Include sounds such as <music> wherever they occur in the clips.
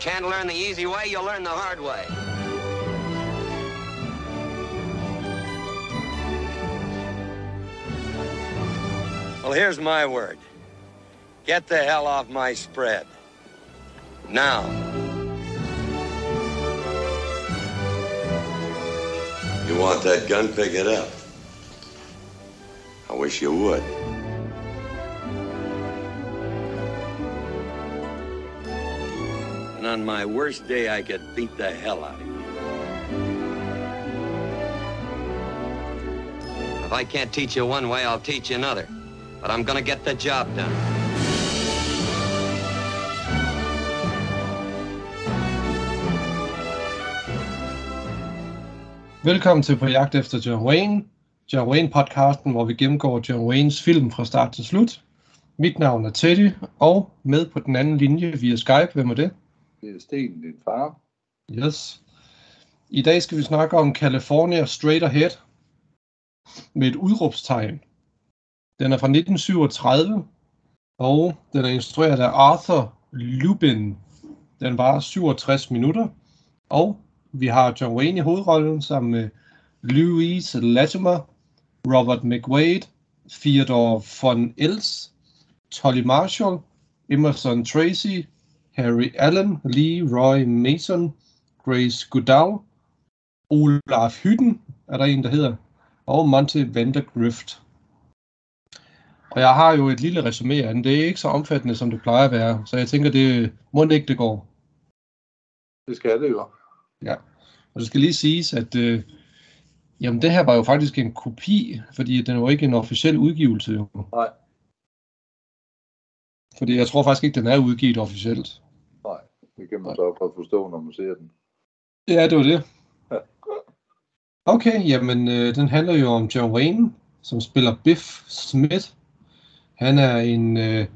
Can't learn the easy way, you'll learn the hard way. Well, here's my word. Get the hell off my spread. Now. You want that gun? Pick it up. I wish you would. On my worst day, I could beat the hell out of you. If I can't teach you one way, I'll teach you another. But I'm gonna get the job done. Velkommen til På jagt efter John Wayne, John Wayne podcasten, hvor vi gennemgår John Waynes film fra start til slut. Mit navn er Teddy, og med på den anden linje via Skype, hvem er det? Det er Sten, din far. Yes. I dag skal vi snakke om California Straight Ahead med et udråbstegn. Den er fra 1937, og den er instrueret af Arthur Lubin. Den var 67 minutter, og vi har John Wayne i hovedrollen sammen med Louise Latimer, Robert McWade, Theodore von Els, Tolly Marshall, Emerson Tracy, Harry Allen, Lee Roy Mason, Grace Goodall, Olaf Hytten, er der en, der hedder, og Monty Vandergrift. Og jeg har jo et lille resumé af den. Det er ikke så omfattende, som det plejer at være, så jeg tænker, det må ikke det går. Det skal det jo. Ja, og det skal lige siges, at øh, jamen det her var jo faktisk en kopi, fordi den var ikke en officiel udgivelse. Jo. Nej. Fordi jeg tror faktisk ikke, den er udgivet officielt. Nej, det kan man så godt forstå, når man ser den. Ja, det var det. Ja. Okay, jamen øh, den handler jo om John Wayne, som spiller Biff Smith. Han er en, øh,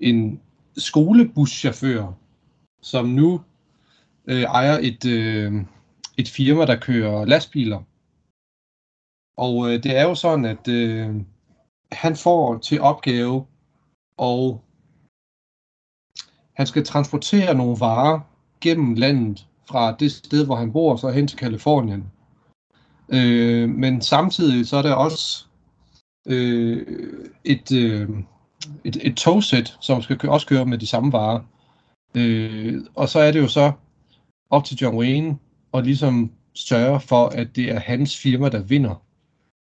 en skolebuschauffør, som nu øh, ejer et, øh, et firma, der kører lastbiler. Og øh, det er jo sådan, at øh, han får til opgave, og han skal transportere nogle varer gennem landet fra det sted, hvor han bor, så hen til Kalifornien. Øh, men samtidig så er der også øh, et, øh, et, et togsæt, som skal kø- også køre med de samme varer. Øh, og så er det jo så op til John Wayne at ligesom sørge for, at det er hans firma, der vinder.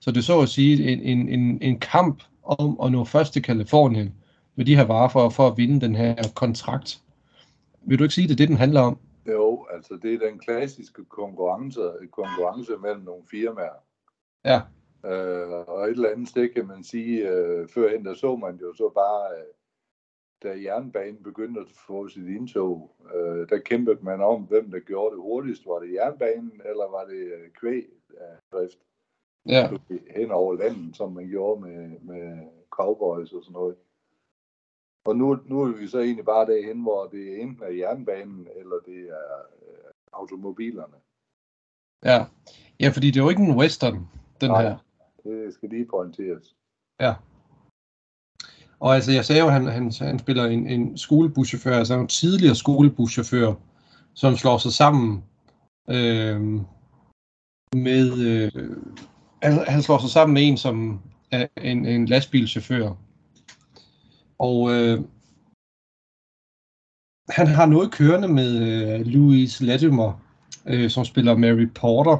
Så det er så at sige en, en, en, en kamp om at nå først til Kalifornien med de her varer for, for at vinde den her kontrakt. Vil du ikke sige, det er det, den handler om? Jo, altså det er den klassiske konkurrence, konkurrence mellem nogle firmaer. Ja, Øh, og et eller andet sted kan man sige, øh, førhen der så man jo så bare, øh, da jernbanen begyndte at få sit indtog, øh, der kæmpede man om, hvem der gjorde det hurtigst. Var det jernbanen, eller var det øh, kvæg af drift ja, hen over landet, som man gjorde med, med cowboys og sådan noget. Og nu, nu er vi så egentlig bare derhen, hvor det enten er jernbanen, eller det er øh, automobilerne. ja. Ja, fordi det er jo ikke en western, den Nej. her. Det skal lige pointeres. Ja. Og altså, jeg sagde jo, at han, han, han spiller en, en skolebuschauffør, altså en tidligere skolebuschauffør, som slår sig sammen øh, med... Øh, han, han slår sig sammen med en, som er en, en lastbilchauffør. Og øh, han har noget kørende med øh, Louise Latimer, øh, som spiller Mary Porter.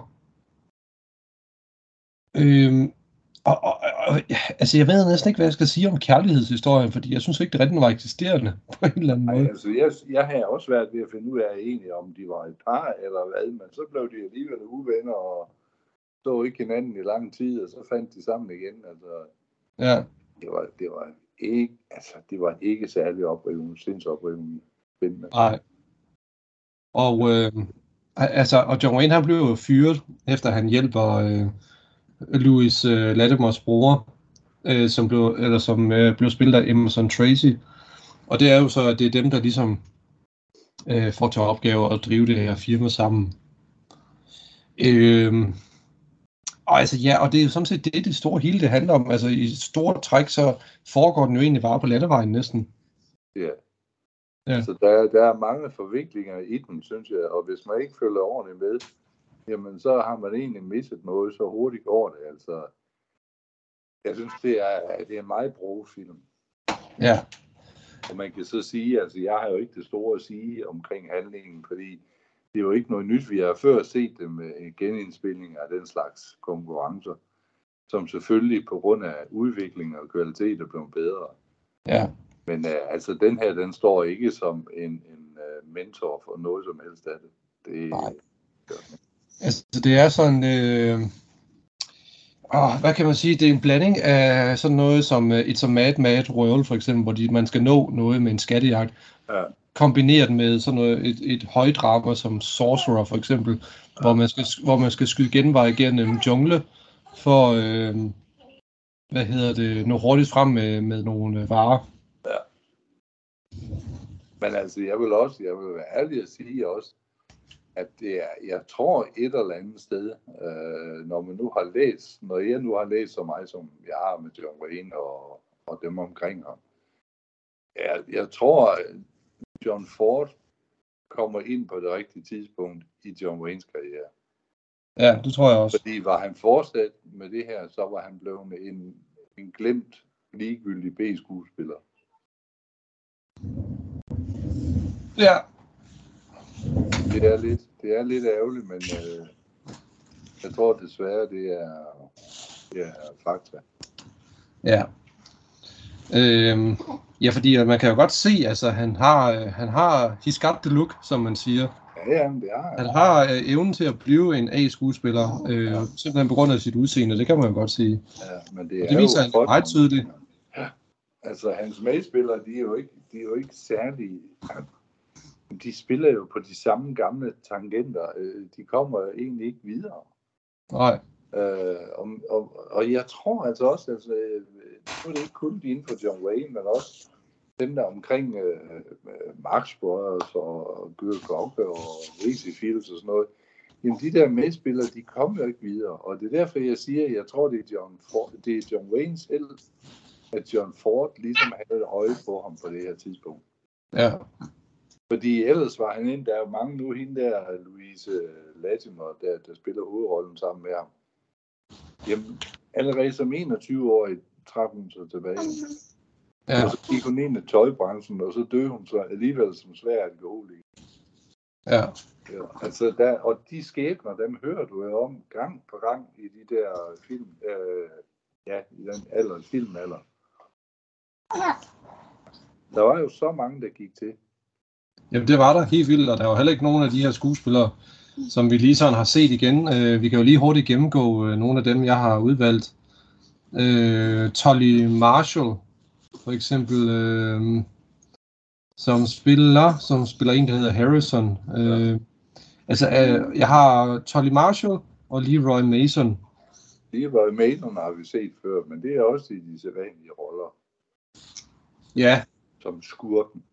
Øhm, og, og, og, altså, jeg ved næsten ikke, hvad jeg skal sige om kærlighedshistorien, fordi jeg synes ikke, det rigtig var eksisterende <laughs> på en eller anden Nej, måde. altså jeg, jeg har også været ved at finde ud af egentlig, om de var et par eller hvad, men så blev de alligevel uvenner og så ikke hinanden i lang tid, og så fandt de sammen igen. Altså, Ja, det var, det var ikke, altså, det var ikke særlig oprivende, sindsoprivende spændende. Altså. nej. Og, øh, altså, og John Wayne, han blev jo fyret, efter han hjælper øh, Louis øh, Latimers bror, øh, som, blev, eller som øh, blev spillet af Emerson Tracy. Og det er jo så, at det er dem, der ligesom øh, får til opgave at drive det her firma sammen. Øh, og altså ja, og det er jo sådan set det, det store hele det handler om. Altså i store træk, så foregår den jo egentlig bare på landevejen næsten. Ja. Ja. Så der, der er mange forviklinger i den, synes jeg, og hvis man ikke følger ordentligt med, jamen så har man egentlig misset noget, så hurtigt går det. Altså, jeg synes, det er, det er en meget film. Ja. Og man kan så sige, altså jeg har jo ikke det store at sige omkring handlingen, fordi det er jo ikke noget nyt. Vi har før set det med genindspilning af den slags konkurrencer, som selvfølgelig på grund af udvikling og kvalitet er blevet bedre. Ja. Men uh, altså den her, den står ikke som en, en uh, mentor for noget som helst af det. det Nej. Altså det er sådan, øh, åh, hvad kan man sige, det er en blanding af sådan noget som uh, It's a Mad Mad World for eksempel, hvor de, man skal nå noget med en skattejagt. Ja. Kombineret med sådan noget, et, et højdrama som Sorcerer for eksempel, ja. hvor, man skal, hvor man skal skyde genvej gennem jungle for, øh, hvad hedder det, nå hurtigt frem med, med nogle øh, varer. Ja. Men altså, jeg vil også, jeg vil være ærlig at sige også, at det er, jeg tror et eller andet sted, øh, når man nu har læst, når jeg nu har læst så meget, som jeg har med John Wayne og, og dem omkring ham, jeg, jeg tror, John Ford kommer ind på det rigtige tidspunkt i John Waynes karriere. Ja, det tror jeg også. Fordi var han fortsat med det her, så var han blevet en, en glemt, ligegyldig B-skuespiller. Ja. Det er lidt, det er lidt ærgerligt, men øh, jeg tror desværre, det er, det er fakta. Ja. Øhm, ja, fordi man kan jo godt se, altså han har, han har, he's got the look, som man siger. Ja, ja, det er han. har øh, evnen til at blive en A-skuespiller, øh, ja. simpelthen på grund af sit udseende, det kan man jo godt sige. Ja, men det, er det viser han meget tydeligt. Ja. Altså, hans medspillere, de er jo ikke, de er jo ikke særlig... De spiller jo på de samme gamle tangenter. Øh, de kommer egentlig ikke videre. Nej. Øh, og, og, og jeg tror altså også, altså, nu er det ikke kun inden for John Wayne, men også dem der omkring øh, øh Max Brothers og Gørg Gogge og Risi Fields og sådan noget, jamen de der medspillere, de kommer jo ikke videre. Og det er derfor, jeg siger, at jeg tror, det er John, Ford, det er John Wayne selv, at John Ford ligesom havde et øje på ham på det her tidspunkt. Ja. Fordi ellers var han ind, der er jo mange nu, hende der, Louise Latimer, der, der spiller hovedrollen sammen med ham. Jamen, allerede som 21-årig trak hun sig tilbage. Ja. Og så gik hun ind i tøjbranchen, og så døde hun så alligevel som svær alkoholiker. Ja. ja. Altså der, og de skæbner, dem hører du jo om gang på gang i de der film, øh, ja, i den alder, filmalder. Der var jo så mange, der gik til. Jamen det var der helt vildt, og der var heller ikke nogen af de her skuespillere, som vi lige sådan har set igen. Øh, vi kan jo lige hurtigt gennemgå øh, nogle af dem, jeg har udvalgt. Øh, Tolly Marshall, for eksempel, øh, som spiller, som spiller en, der hedder Harrison. Øh, ja. Altså, øh, jeg har Tolly Marshall og Leroy Mason. Leroy Mason har vi set før, men det er også i de sædvanlige roller. Ja. Som skurken.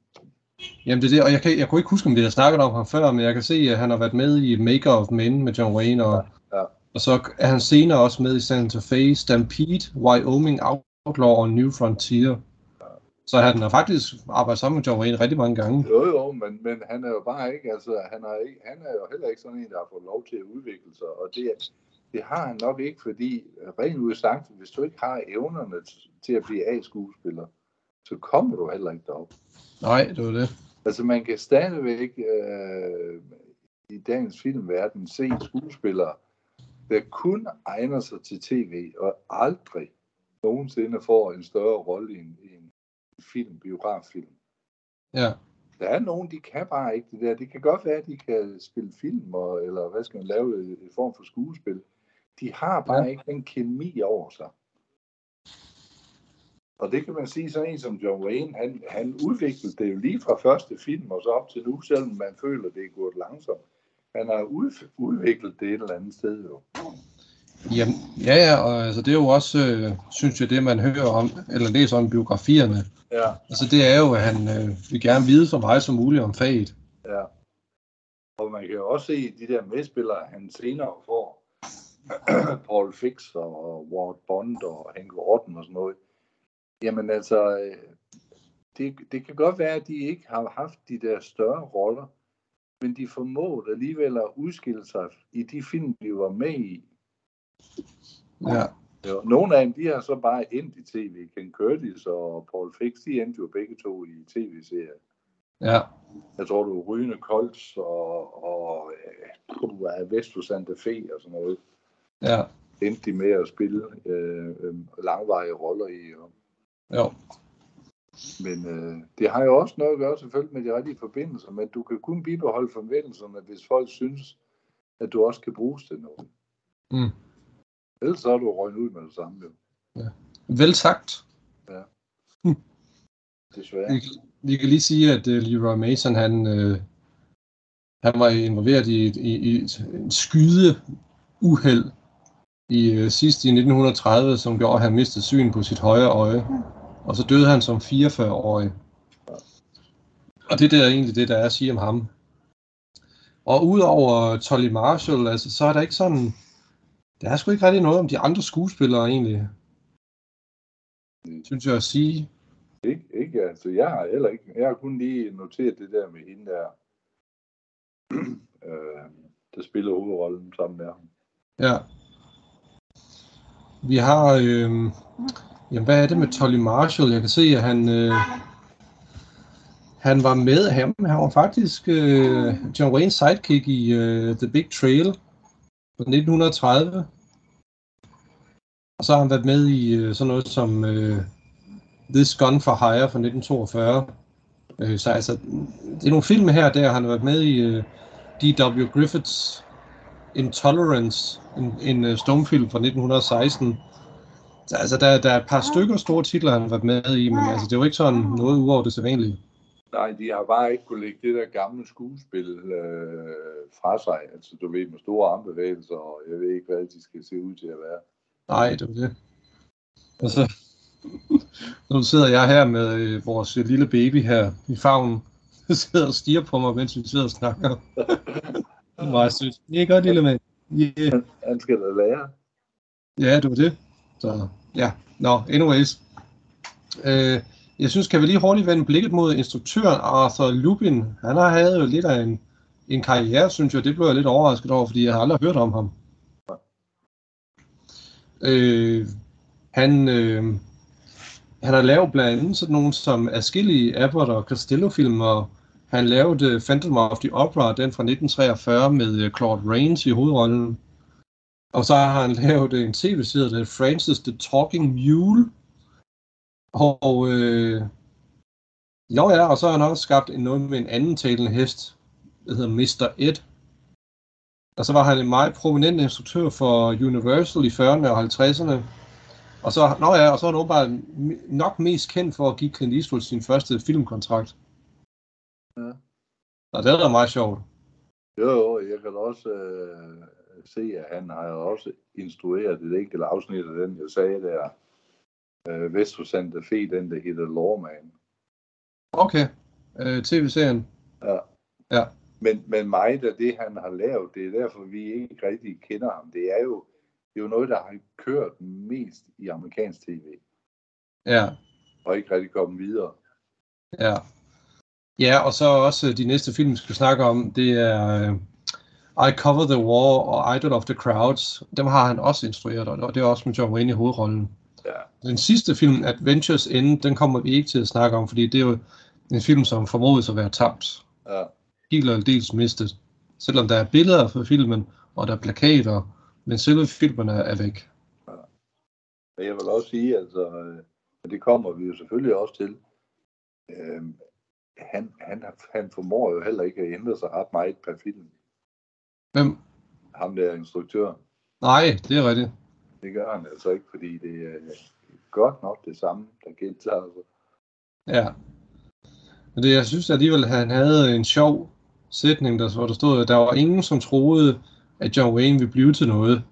Jamen det er det, og jeg, kan, jeg kunne ikke huske, om vi har snakket om ham før, men jeg kan se, at han har været med i Maker of Men med John Wayne, og, ja, ja. og så er han senere også med i Santa Fe, Stampede, Wyoming Outlaw og New Frontier. Så han har faktisk arbejdet sammen med John Wayne rigtig mange gange. Jo, jo, men, men han er jo bare ikke, altså, han, er ikke, han er jo heller ikke sådan en, der har fået lov til at udvikle sig, og det, det har han nok ikke, fordi rent ud sagt, hvis du ikke har evnerne til at blive A-skuespiller, så kommer du heller ikke derop. Nej, det var det. Altså man kan stadigvæk øh, i dagens filmverden se skuespillere, der kun egner sig til tv, og aldrig nogensinde får en større rolle i en, i en film, biograffilm. Ja. Der er nogen, de kan bare ikke det der. Det kan godt være, at de kan spille film, og, eller hvad skal man lave, i form for skuespil. De har bare ja. ikke den kemi over sig. Og det kan man sige, så en som John Wayne, han, han udviklede det jo lige fra første film og så op til nu, selvom man føler, det er gået langsomt. Han har udviklet det et eller andet sted jo. Jamen, ja, ja, og altså, det er jo også, øh, synes jeg, det man hører om, eller læser om biografierne. Ja. Altså det er jo, at han øh, vil gerne vide så meget som muligt om faget. Ja. Og man kan jo også se de der medspillere, han senere får. <clears throat> Paul Fix og Ward Bond og Hank Orton og sådan noget. Jamen altså, øh, det, det kan godt være, at de ikke har haft de der større roller, men de formåede alligevel at udskille sig i de film, de var med i. Ja. Ja, nogle af dem, de har så bare endt i tv. Ken Curtis og Paul Fix, de endte jo begge to i tv-serier. Ja. Jeg tror, du er Rygende Kolds og, og du er Vestus Santa Fe og sådan noget. Ja. Endte de med at spille øh, øh, langvarige roller i. Og, Jo. men øh, det har jo også noget at gøre selvfølgelig med de rigtige forbindelser, men du kan kun bibeholde forbindelserne, hvis folk synes, at du også kan bruges til noget. Mm. Ellers så er du røgnet ud med det samme, jo. Vel sagt. Desværre. Vi, vi kan lige sige, at uh, Leroy Mason, han, uh, han var involveret i, et- i, i et en skyde uheld i uh, sidst i 1930, som gjorde, at han mistede syn på sit højre øje. Og så døde han som 44-årig. Og det der er egentlig det, der er at sige om ham. Og udover Tolly Marshall, altså, så er der ikke sådan... Der er sgu ikke rigtig noget om de andre skuespillere egentlig. Synes jeg at sige. Ikke, ikke, altså jeg har heller ikke, jeg har kun lige noteret det der med hende der, <clears throat> øh, der spiller hovedrollen sammen med ham. Ja. Vi har, øh, jamen hvad er det med Tolly Marshall? Jeg kan se, at han, øh, han var med ham. Han var faktisk øh, John Waynes sidekick i øh, The Big Trail fra 1930. Og så har han været med i øh, sådan noget som øh, This Gun for Hire fra 1942. Øh, så altså, det er nogle film her der. Han har været med i øh, D.W. Griffiths Intolerance, en, en uh, stumfilm fra 1916. Så, altså, der, der er et par stykker store titler, han har været med i, men altså, det er jo ikke sådan noget udover det sædvanlige. Nej, de har bare ikke kunne lægge det der gamle skuespil øh, fra sig. Altså, du ved, med store armbevægelser, og jeg ved ikke, hvad de skal se ud til at være. Nej, det var det. Og så, nu sidder jeg her med øh, vores lille baby her i favnen. Han <laughs> sidder og stiger på mig, mens vi sidder og snakker. Det er meget sødt. Det er godt, lille mand. Yeah. Han skal da lære. Ja, det var det. Så ja, nå, no, anyways. Øh, jeg synes, kan vi lige hurtigt vende blikket mod instruktøren Arthur Lupin. Han har havde jo lidt af en, en karriere, synes jeg. Det blev jeg lidt overrasket over, fordi jeg har aldrig hørt om ham. Øh, han, øh, han har lavet blandt andet sådan nogle som Adskillige Abbott og Costello-film, og han lavede øh, Phantom of the Opera, den fra 1943 med øh, Claude Rains i hovedrollen. Og så har han lavet en tv-serie, der hedder Francis the Talking Mule. Og øh, jo ja, og så har han også skabt en noget med en anden talende hest, der hedder Mr. Ed. Og så var han en meget prominent instruktør for Universal i 40'erne og 50'erne. Og så, nå ja, og så er han åbenbart nok mest kendt for at give Clint Eastwood sin første filmkontrakt. Ja. Og det er da meget sjovt. Jo, jo, jeg kan også øh, se, at han har jo også instrueret et enkelt afsnit af den, jeg sagde der. Øh, Vestus Santa Fe, den der hedder Lawman. Okay, øh, tv-serien. Ja. Ja. Men, men meget af det, han har lavet, det er derfor, vi ikke rigtig kender ham. Det er jo, det er jo noget, der har kørt mest i amerikansk tv, Ja, og ikke rigtig kommet videre. ja. Ja, og så også de næste film, vi skal snakke om, det er øh, I Cover the War og Idol of the Crowds. Dem har han også instrueret, og det er også med John Wayne i hovedrollen. Ja. Den sidste film, Adventures End, den kommer vi ikke til at snakke om, fordi det er jo en film, som formodes at være tabt. Ja. Helt og dels mistet. Selvom der er billeder fra filmen, og der er plakater, men selve filmen er, er væk. Men jeg vil også sige, altså, øh, og det kommer vi jo selvfølgelig også til, øh, han, han, han formår jo heller ikke at ændre sig ret meget per film. Hvem? Ham der instruktør. Nej, det er rigtigt. Det gør han altså ikke, fordi det er godt nok det samme, der gentager sig. Ja. Men det, jeg synes alligevel, at han havde en sjov sætning, der, hvor der stod, at der var ingen, som troede, at John Wayne ville blive til noget.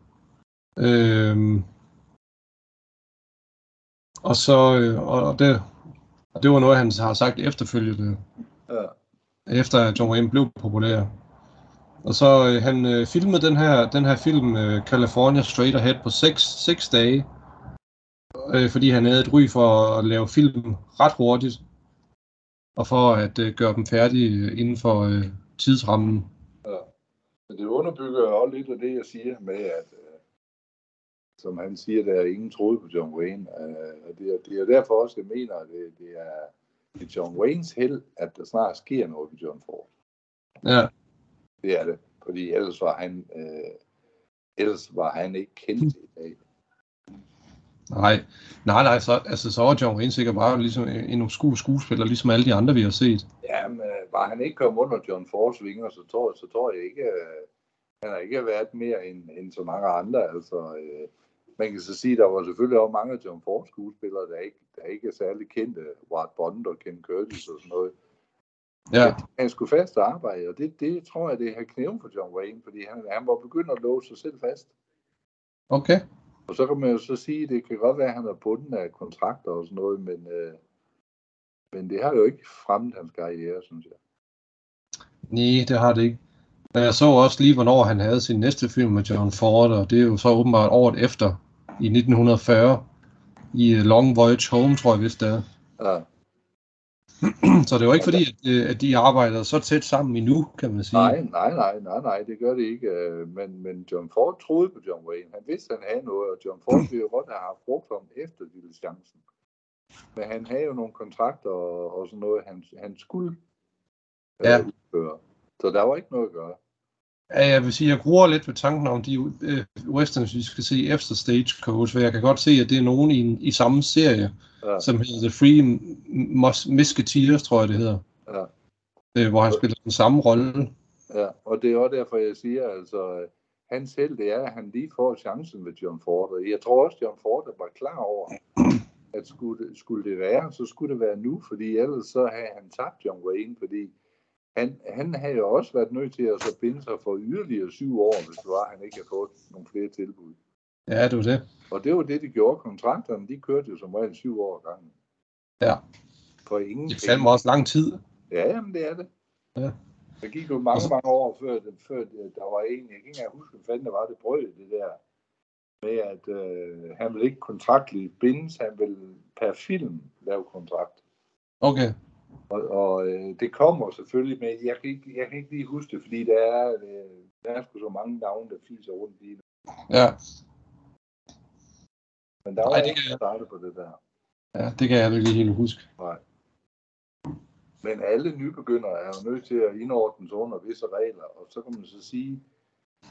Øhm, og så, øh, og det, og det var noget, han har sagt efterfølgende, Ja. efter at John Wayne blev populær. Og så øh, han øh, filmede den her, den her film, øh, California Straight Ahead, på 6, 6 dage. Øh, fordi han havde et ry for at lave film ret hurtigt. og for at øh, gøre dem færdige inden for øh, tidsrammen. Ja. Men det underbygger også lidt af det, jeg siger med, at øh, som han siger, der er ingen troede på John Wayne. Øh, og det, er, det er derfor også, jeg mener, at det, det, er, det er John Waynes held, at der snart sker noget med John Ford. Ja, Det er det. Fordi ellers var han, øh, ellers var han ikke kendt i dag. nej. Nej, nej, så, altså, så var John Wayne sikkert bare ligesom en obskur skuespiller, ligesom alle de andre, vi har set. Jamen, øh, var han ikke kommet under John Fords vinger, så tror, så tror jeg ikke, øh, han har ikke været mere end, end så mange andre. Altså, øh, man kan så sige, der var selvfølgelig også mange John Ford skuespillere, der ikke, der ikke er særlig kendte. Ward Bond og Ken Curtis og sådan noget. Ja, Han skulle fast arbejde, og det, det tror jeg, det har knæven for John Wayne, fordi han, han var begyndt at låse sig selv fast. okay. Og så kan man jo så sige, at det kan godt være, at han er bunden af kontrakter og sådan noget, men, øh, men det har jo ikke fremmet hans karriere, synes jeg. Nej, det har det ikke. Jeg så også lige, hvornår han havde sin næste film med John Ford, og det er jo så åbenbart året efter, i 1940, i Long Voyage Home, tror jeg vist det er. Ja, <clears throat> Så det var ikke fordi, at, øh, at de arbejder så tæt sammen endnu, kan man sige. nej, nej, nej, nej, nej, det gør det ikke. øh, Men, men John Ford troede på John Wayne. Han vidste, han havde noget, og John Ford ville jo godt have haft brugt ham efter diligencen. Men han havde jo nogle kontrakter og, og sådan noget, han, han skulle øh, Ja. udføre. Så der var ikke noget at gøre. Ja, jeg vil sige, jeg gruer lidt ved tanken om de øh, westerns, vi skal se efter Stagecoach, for jeg kan godt se, at det er nogen i, i samme serie, Ja. som hedder The Free Mus- Musketeers, tror jeg det hedder, Ja. øh, hvor han spiller den samme rolle. Ja, og det er også derfor, jeg siger, altså, øh, hans held, det er, at han lige får chancen med John Ford. Og jeg tror også, John Ford var klar over, <clears throat> at skulle det, skulle det være, så skulle det være nu, fordi ellers så havde han tabt John Wayne, fordi han, han havde jo også været nødt til at så binde sig for yderligere syv år, hvis det var, han ikke havde fået nogle flere tilbud. Ja, det var det. Og det var det, de gjorde. Kontrakterne, de kørte jo som regel syv år gangen. Ja. For ingen Det fandt også lang tid. Ja, jamen det er det. Ja. Der gik jo mange, mange år før, før der var en, jeg kan ikke engang huske, hvad fanden det var, det brød det der, med at øh, han ville ikke kontraktligt bindes, han ville per film lave kontrakt. Okay. Og, og øh, det kommer selvfølgelig med, jeg kan, ikke, jeg kan ikke lige huske det, fordi der er, øh, der er sgu så mange navne, der fiser rundt i det. Ja, Men der var Nej, det kan jeg- startet på det der. ja det kan jeg ikke helt huske. Nej. Men alle nybegyndere er jo nødt til at indordne sig under visse regler, og så kan man så sige,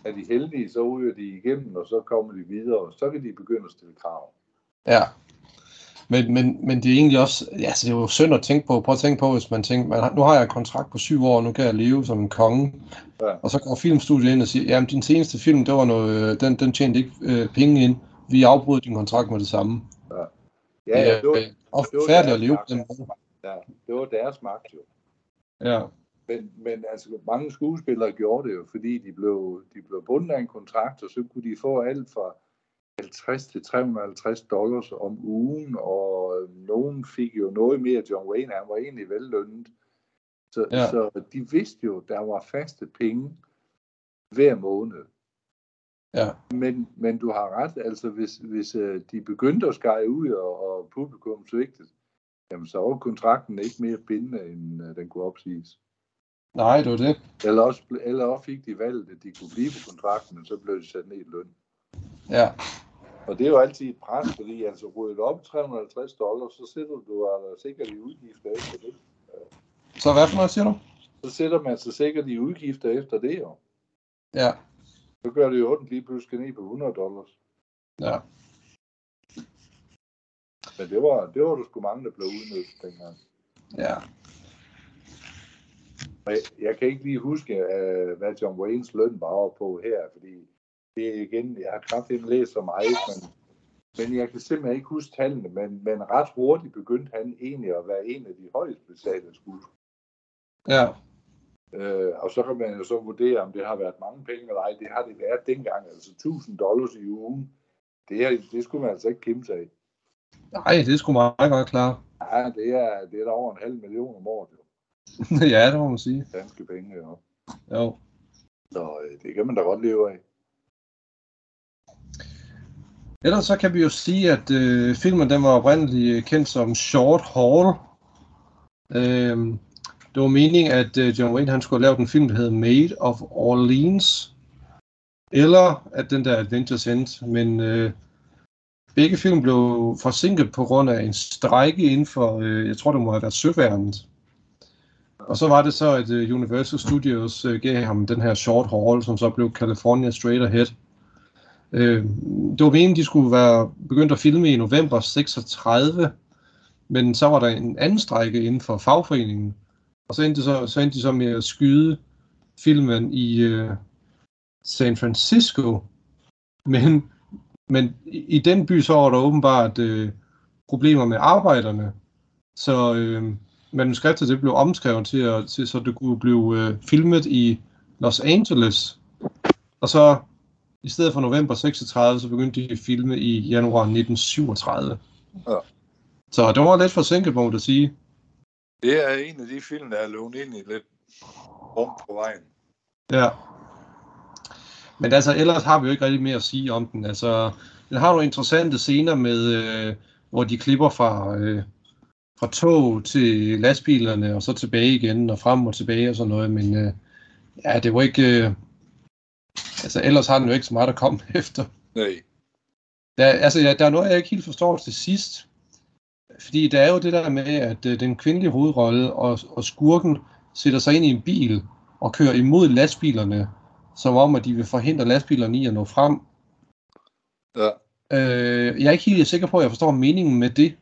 at de heldige, så ryger de igennem, og så kommer de videre, og så kan de begynde at stille krav. Ja. Men, men, men det er egentlig også, ja, altså det er jo synd at tænke på. Prøv at tænke på, hvis man tænker, man nu har jeg en kontrakt på syv år, nu kan jeg leve som en konge. Ja. Og så går filmstudiet ind og siger, jamen din seneste film, det var noget, øh, den, den tjente ikke øh, penge ind. Vi afbryder din kontrakt med det samme. Ja, ja, det var, og det var at leve den måde. ja, det var deres magt jo. Ja, Men, men altså, mange skuespillere gjorde det jo, fordi de blev, de blev bundet af en kontrakt, og så kunne de få alt fra 50 til 350 dollars om ugen, og øh, nogen fik jo noget mere. John Wayne, han var egentlig vellønnet. Så, Ja. ja. så de vidste jo, der var faste penge hver måned. Ja, Men, men du har ret, altså hvis, hvis øh, de begyndte at skære ud, og, og publikum svigtede, jamen så var kontrakten ikke mere bindende, end øh, den kunne opsiges. nej, det var det. Eller også, eller også fik de valgt, at de kunne blive på kontrakten, men så blev de sat ned i løn. Ja, Og det er jo altid et pres, fordi altså rydder du op i 350 dollars, så sætter du altså sikkert i udgifter efter det. så hvad for noget siger du? Så sætter man sig sikkert i udgifter efter det jo. Ja, Så gør det jo ondt lige pludselig ned på 100 dollars. ja, Men det var, det var der sgu mange, der blev udnyttet dengang. ja. Og jeg, kan ikke lige huske, uh, hvad John Waynes løn var over på her, fordi det er igen, jeg har kraftigt læst så meget, men, men jeg kan simpelthen ikke huske tallene, men, men ret hurtigt begyndte han egentlig at være en af de højst betalte skuespillere. Ja, Øh, og så kan man jo så vurdere, om det har været mange penge eller ej. Det har det været dengang, altså 1000 dollars i ugen. Det, er, det skulle man altså ikke kæmpe sig af. nej, det sgu meget godt klar. Ja, det er, det er da over en halv million om året, jo. <laughs> ja, det må man sige. Danske penge, jo. Jo. Så øh, det kan man da godt leve af. Ellers så kan vi jo sige, at øh, filmen den var oprindeligt kendt som Short Haul. Øh, det var meningen, at øh, John Wayne han skulle have lavet en film, der hedder Made of Orleans, eller at den der Adventures End, men øh, begge film blev forsinket på grund af en strejke inden for, øh, jeg tror det må have været søværnet. Og så var det så, at øh, Universal Studios øh, gav ham den her short haul, som så blev California Straight Ahead. Øh, det var meningen, de skulle være begyndt at filme i november 36, men så var der en anden strejke inden for fagforeningen, og så endte, så, så endte de så med at skyde filmen i øh, San Francisco, men, men i den by så var der åbenbart øh, problemer med arbejderne, så øh, manuskriptet det blev omskrevet til, at, til så det kunne blive øh, filmet i Los Angeles, og så i stedet for november 36, så begyndte de at filme i januar 1937. Ja. Så det var lidt forsinket, må man sige. Det er en af de film, der er lånt ind i lidt rum på vejen. Ja. Men altså, ellers har vi jo ikke rigtig mere at sige om den. Altså, den har nogle interessante scener med, øh, hvor de klipper fra, øh, fra tog til lastbilerne, og så tilbage igen, og frem og tilbage og sådan noget. Men øh, ja, det var ikke... Øh, altså, ellers har den jo ikke så meget at komme <laughs> efter. Nej. Der, altså, ja, der er noget, jeg ikke helt forstår til sidst. Fordi der er jo det der med, at øh, den kvindelige hovedrolle og, og skurken sætter sig ind i en bil og kører imod lastbilerne, som om, at de vil forhindre lastbilerne i at nå frem. Ja. Øh, jeg er ikke helt sikker på, at jeg forstår meningen med det.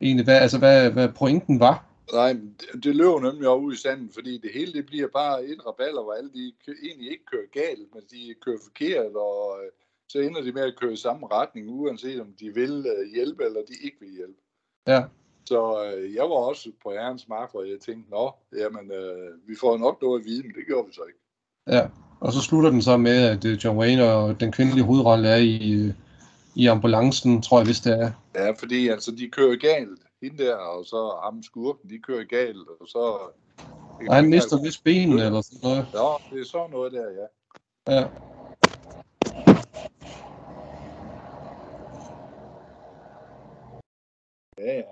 Egentlig, hvad, altså, hvad, hvad pointen var. Nej, det, det løber nemlig over ud i sanden, fordi det hele det bliver bare et raballer, hvor alle de kø- egentlig ikke kører galt, men de kører forkert, og øh, så ender de med at køre i samme retning, uanset om de vil øh, hjælpe eller de ikke vil hjælpe. Ja. Så øh, jeg var også på ærens mark, hvor jeg tænkte, nå, jamen, øh, vi får nok noget at vide, men det gjorde vi så ikke. Ja, og så slutter den så med, at øh, John Wayne og den kvindelige hovedrolle er i, øh, i ambulancen, tror jeg vist det er. Ja, fordi altså, de kører galt, hende der, og så ham skurken, de kører galt, og så... Og han mister vist benene eller sådan noget. Ja, det er sådan noget der, ja. Ja. Ja, ja.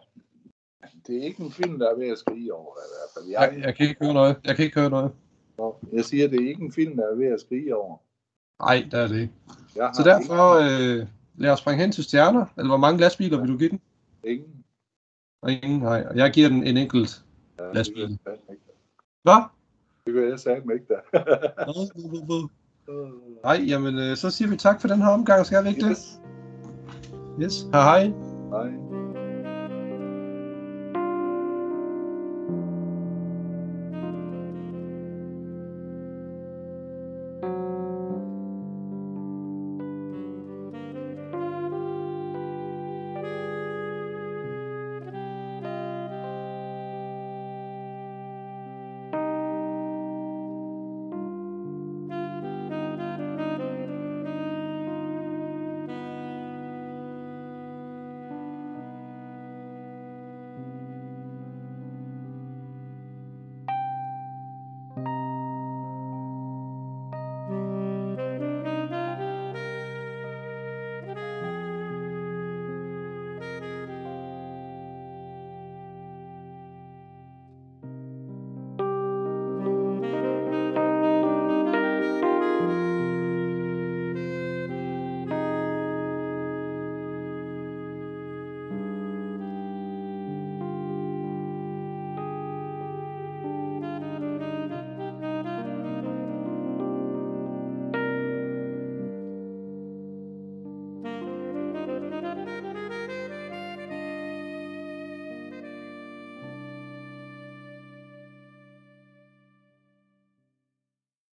Det er ikke en film, der er ved at skrige over, i hvert fald. Jeg, jeg kan ikke høre noget. Jeg kan ikke høre noget. Jeg siger, det er ikke en film, der er ved at skrige over. Nej, det er det ikke. Så derfor, øh, lad os springe hen til stjerner. Eller hvor mange lastbiler vil du give den? ingen. ingen. Og ingen, nej. Og jeg giver den en enkelt. Ja, Lastbil. Ikke. Hvad? Det kan jeg satme ikke, da. <laughs> Nej, jamen, øh, så siger vi tak for den her omgang. Skal vi ikke det? Yes. Yes. Hej hej. Nej.